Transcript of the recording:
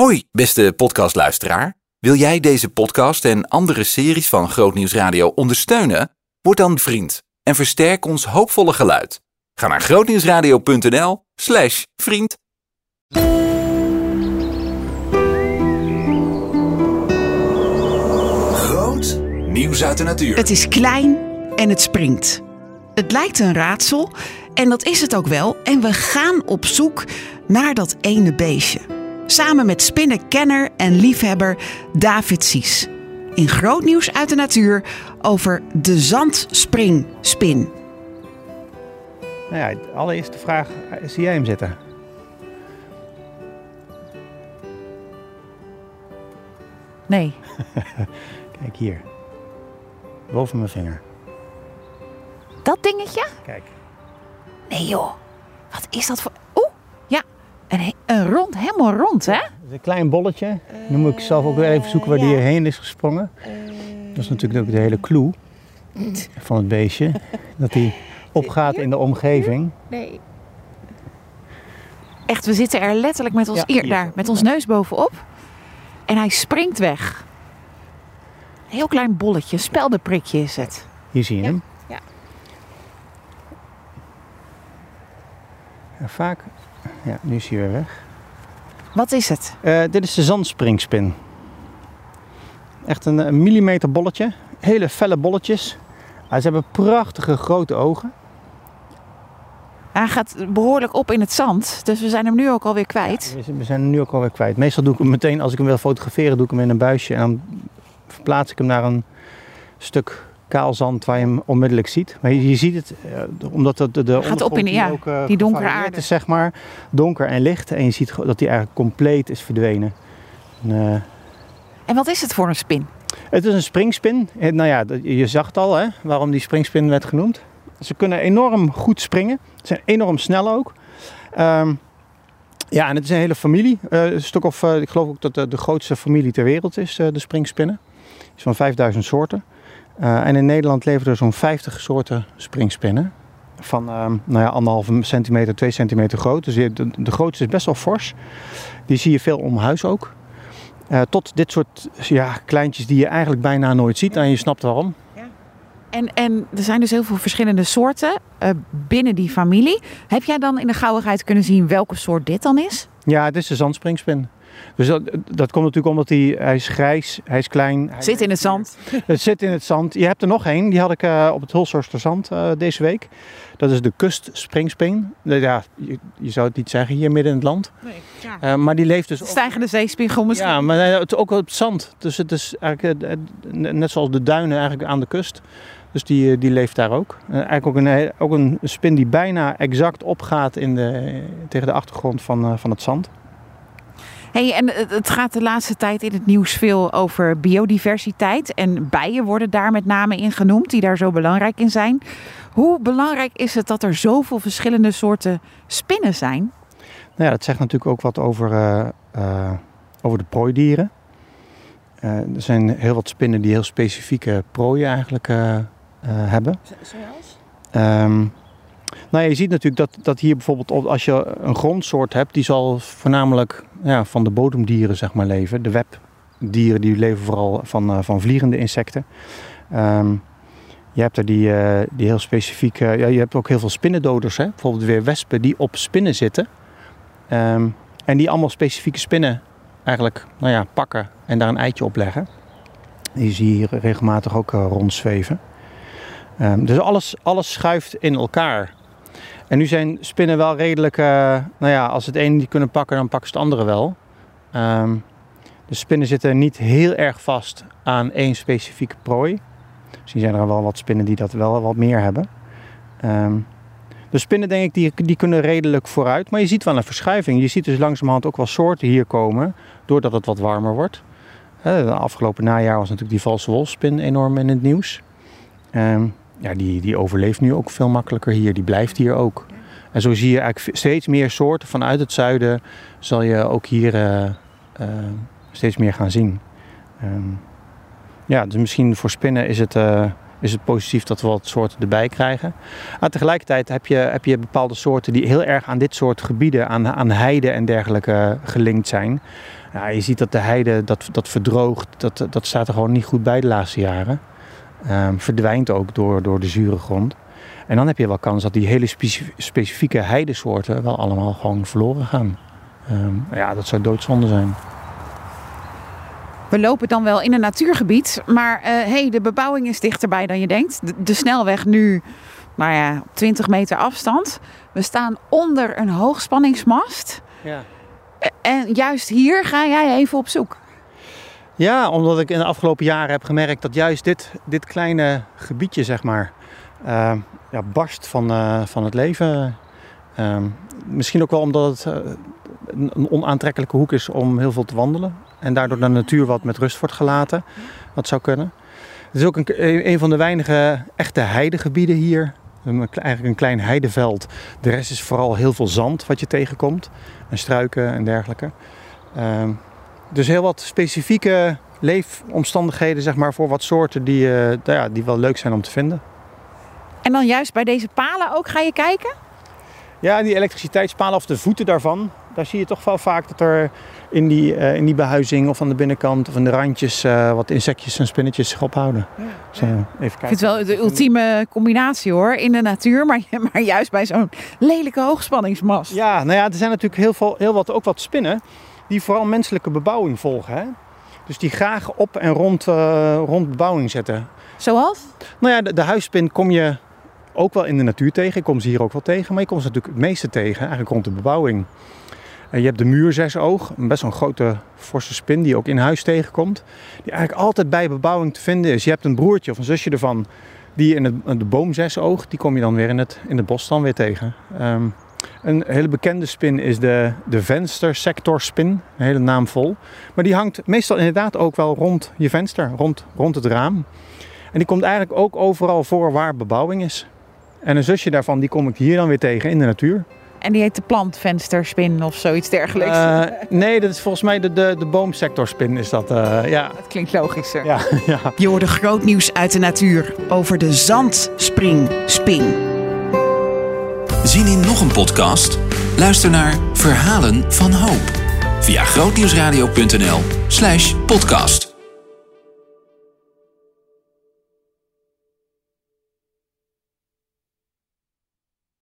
Hoi, beste podcastluisteraar. Wil jij deze podcast en andere series van Grootnieuws Radio ondersteunen? Word dan vriend en versterk ons hoopvolle geluid. Ga naar grootnieuwsradio.nl slash vriend. Groot nieuws uit de natuur. Het is klein en het springt. Het lijkt een raadsel en dat is het ook wel. En we gaan op zoek naar dat ene beestje. Samen met spinnenkenner en liefhebber David Sies. In groot nieuws uit de natuur over de zandspringspin. Nou ja, allereerst de vraag, zie jij hem zitten? Nee. Kijk hier. Boven mijn vinger. Dat dingetje? Kijk. Nee joh. Wat is dat voor... Ja. Een, een rond, helemaal rond hè? Een klein bolletje. Nu moet ik zelf ook weer even zoeken waar die heen is gesprongen. Dat is natuurlijk ook de hele clue van het beestje. Dat hij opgaat in de omgeving. Nee. Echt, we zitten er letterlijk met ons Ja, eer hier. daar, met ons neus bovenop. En hij springt weg. Een heel klein bolletje, speldenprikje is het. Hier zie je hem. ja. En vaak... Ja, nu is hij weer weg. Wat is het? Eh, dit is de zandspringspin. Echt een, een millimeter bolletje. Hele felle bolletjes. Ah, ze hebben prachtige grote ogen. Hij gaat behoorlijk op in het zand, dus we zijn hem nu ook alweer kwijt. We zijn- We zijn hem nu ook alweer kwijt. Meestal doe ik hem meteen, als ik hem wil fotograferen, doe ik hem in een buisje. En dan verplaats ik hem naar een stuk kaal zand waar je hem onmiddellijk ziet. Maar je, je ziet het, eh, omdat de, de, de Gaat op in- ja, ook, eh, die donkere aarde. is, zeg maar. Donker en licht. En je ziet dat hij eigenlijk compleet is verdwenen. En, eh, En wat is het voor een spin? het is een springspin. Nou ja, je zag het al, hè, waarom die springspin werd genoemd. Ze kunnen enorm goed springen. Ze zijn enorm snel ook. Ehm, ja, en het is een hele familie. Een stuk of, ik geloof ook dat de, de grootste familie ter wereld is, de springspinnen. is van 5000 soorten. Eh, en in Nederland leven er zo'n 50 soorten springspinnen. Van ehm, nou ja, anderhalve centimeter, 2 centimeter groot. Dus de, de grootste is best wel fors. Die zie je veel om huis ook. Eh, tot dit soort ja, kleintjes die je eigenlijk bijna nooit ziet. En je snapt waarom. En, en er zijn dus heel veel verschillende soorten eh, binnen die familie. Heb jij dan in de gauwigheid kunnen zien welke soort dit dan is? Ja, het is de zandspringspin. Dus dat, dat komt natuurlijk omdat hij, hij is grijs, hij is klein. Hij Zit in het zand. Het zit in het zand. Je hebt er nog één, die had ik eh, op het Hulshorster Zand eh, deze week. Dat is de kustspringspin. Ja, je, je zou het niet zeggen hier midden in het land. Nee, ja. Eh, maar die leeft dus ook... Stijgende zeespiegel misschien. Ja, maar het is ook op het zand. Dus het is eigenlijk net zoals de duinen eigenlijk aan de kust. Dus die, die leeft daar ook. Eh, eigenlijk ook een, ook een spin die bijna exact opgaat in de, tegen de achtergrond van, eh, van het zand. Hey, en het gaat de laatste tijd in het nieuws veel over biodiversiteit. En bijen worden daar met name in genoemd, die daar zo belangrijk in zijn. Hoe belangrijk is het dat er zoveel verschillende soorten spinnen zijn? Nou ja, dat zegt natuurlijk ook wat over, eh, eh, over de prooidieren. Eh, er zijn heel wat spinnen die heel specifieke prooien eigenlijk eh, eh, hebben. Zoals? Ehm, nou ja, je ziet natuurlijk dat, dat hier bijvoorbeeld als je een grondsoort hebt, die zal voornamelijk ja, van de bodemdieren zeg maar leven. De webdieren die leven vooral van, eh, van vliegende insecten. Ehm, je hebt er die, eh, die heel specifiek, ja, je hebt ook heel veel spinnendoders. Hè? Bijvoorbeeld weer wespen die op spinnen zitten. Ehm, en die allemaal specifieke spinnen eigenlijk nou ja, pakken en daar een eitje op leggen. Die zie je hier regelmatig ook eh, rondzweven. Ehm, dus alles, alles schuift in elkaar. En nu zijn spinnen wel redelijk, eh, nou ja, als het ene niet kunnen pakken, dan pakken ze het andere wel. Ehm, de spinnen zitten niet heel erg vast aan één specifieke prooi. Misschien zijn er wel wat spinnen die dat wel wat meer hebben. Ehm, de spinnen denk ik, die, die kunnen redelijk vooruit. Maar je ziet wel een verschuiving. Je ziet dus langzamerhand ook wel soorten hier komen, doordat het wat warmer wordt. Eh, De afgelopen najaar was natuurlijk die valse wolfspin enorm in het nieuws. Ehm, ja, die, die overleeft nu ook veel makkelijker hier. Die blijft hier ook. En zo zie je eigenlijk steeds meer soorten vanuit het zuiden. Zal je ook hier eh, eh, steeds meer gaan zien. Ehm, ja, dus misschien voor spinnen is het, eh, is het positief dat we wat soorten erbij krijgen. Maar tegelijkertijd heb je, heb je bepaalde soorten die heel erg aan dit soort gebieden, aan, aan heide en dergelijke gelinkt zijn. Ja, je ziet dat de heide dat, dat verdroogt, dat, dat staat er gewoon niet goed bij de laatste jaren. Um, verdwijnt ook door, door de zure grond. En dan heb je wel kans dat die hele specifieke heidesoorten wel allemaal gewoon verloren gaan. Um, ja, dat zou doodzonde zijn. We lopen dan wel in een natuurgebied, maar uh, hey, de bebouwing is dichterbij dan je denkt. De, de, snelweg nu, nou ja, 20 meter afstand. We staan onder een hoogspanningsmast. Ja. En juist hier ga jij even op zoek. Ja, omdat ik in de afgelopen jaren heb gemerkt dat juist dit, dit kleine gebiedje, zeg maar, uh, ja, barst van, uh, van het leven. Uh, misschien ook wel omdat het een onaantrekkelijke hoek is om heel veel te wandelen. En daardoor de natuur wat met rust wordt gelaten. Dat zou kunnen. Het is ook een, een van de weinige echte heidegebieden hier. Eigenlijk een klein heideveld. De rest is vooral heel veel zand wat je tegenkomt. En struiken en dergelijke. Dus heel wat specifieke leefomstandigheden zeg maar, voor wat soorten die, uh, ja, die wel leuk zijn om te vinden. En dan juist bij deze palen ook ga je kijken? Ja, die elektriciteitspalen of de voeten daarvan. Daar zie je toch wel vaak dat er in die, uh, in die behuizing of aan de binnenkant of aan de randjes uh, wat insectjes en spinnetjes zich ophouden. Ja, dus, uh, even kijken. Ik vind het wel de ultieme combinatie hoor, in de natuur, maar, maar juist bij zo'n lelijke hoogspanningsmast. Ja, nou ja, er zijn natuurlijk heel, veel, heel wat, ook wat spinnen die vooral menselijke bebouwing volgen. Hè? Dus die graag op en rond, rond bebouwing zetten. Zoals? Nou ja, de, de huisspin kom je ook wel in de natuur tegen. Ik kom ze hier ook wel tegen, maar je komt ze natuurlijk het meeste tegen, eigenlijk rond de bebouwing. En je hebt de muurzesoog, een best wel een grote forse spin die ook in huis tegenkomt. Die eigenlijk altijd bij bebouwing te vinden is. Je hebt een broertje of een zusje ervan, die in het, de boomzesoog, die kom je dan weer in het, in het bos dan weer tegen. Um, een hele bekende spin is de, de venstersectorspin, een hele naam vol. Maar die hangt meestal inderdaad ook wel rond je venster, rond, rond het raam. En die komt eigenlijk ook overal voor waar bebouwing is. En een zusje daarvan, die kom ik hier dan weer tegen in de natuur. En die heet de plantvensterspin of zoiets dergelijks. Uh, nee, dat is volgens mij de, de, de boomsectorspin is dat, uh, ja. Dat klinkt logischer. Ja, ja. Je hoorde groot nieuws uit de natuur over de zandspringspin. Zien in nog een podcast? Luister naar Verhalen van Hoop via grootnieuwsradio.nl slash podcast.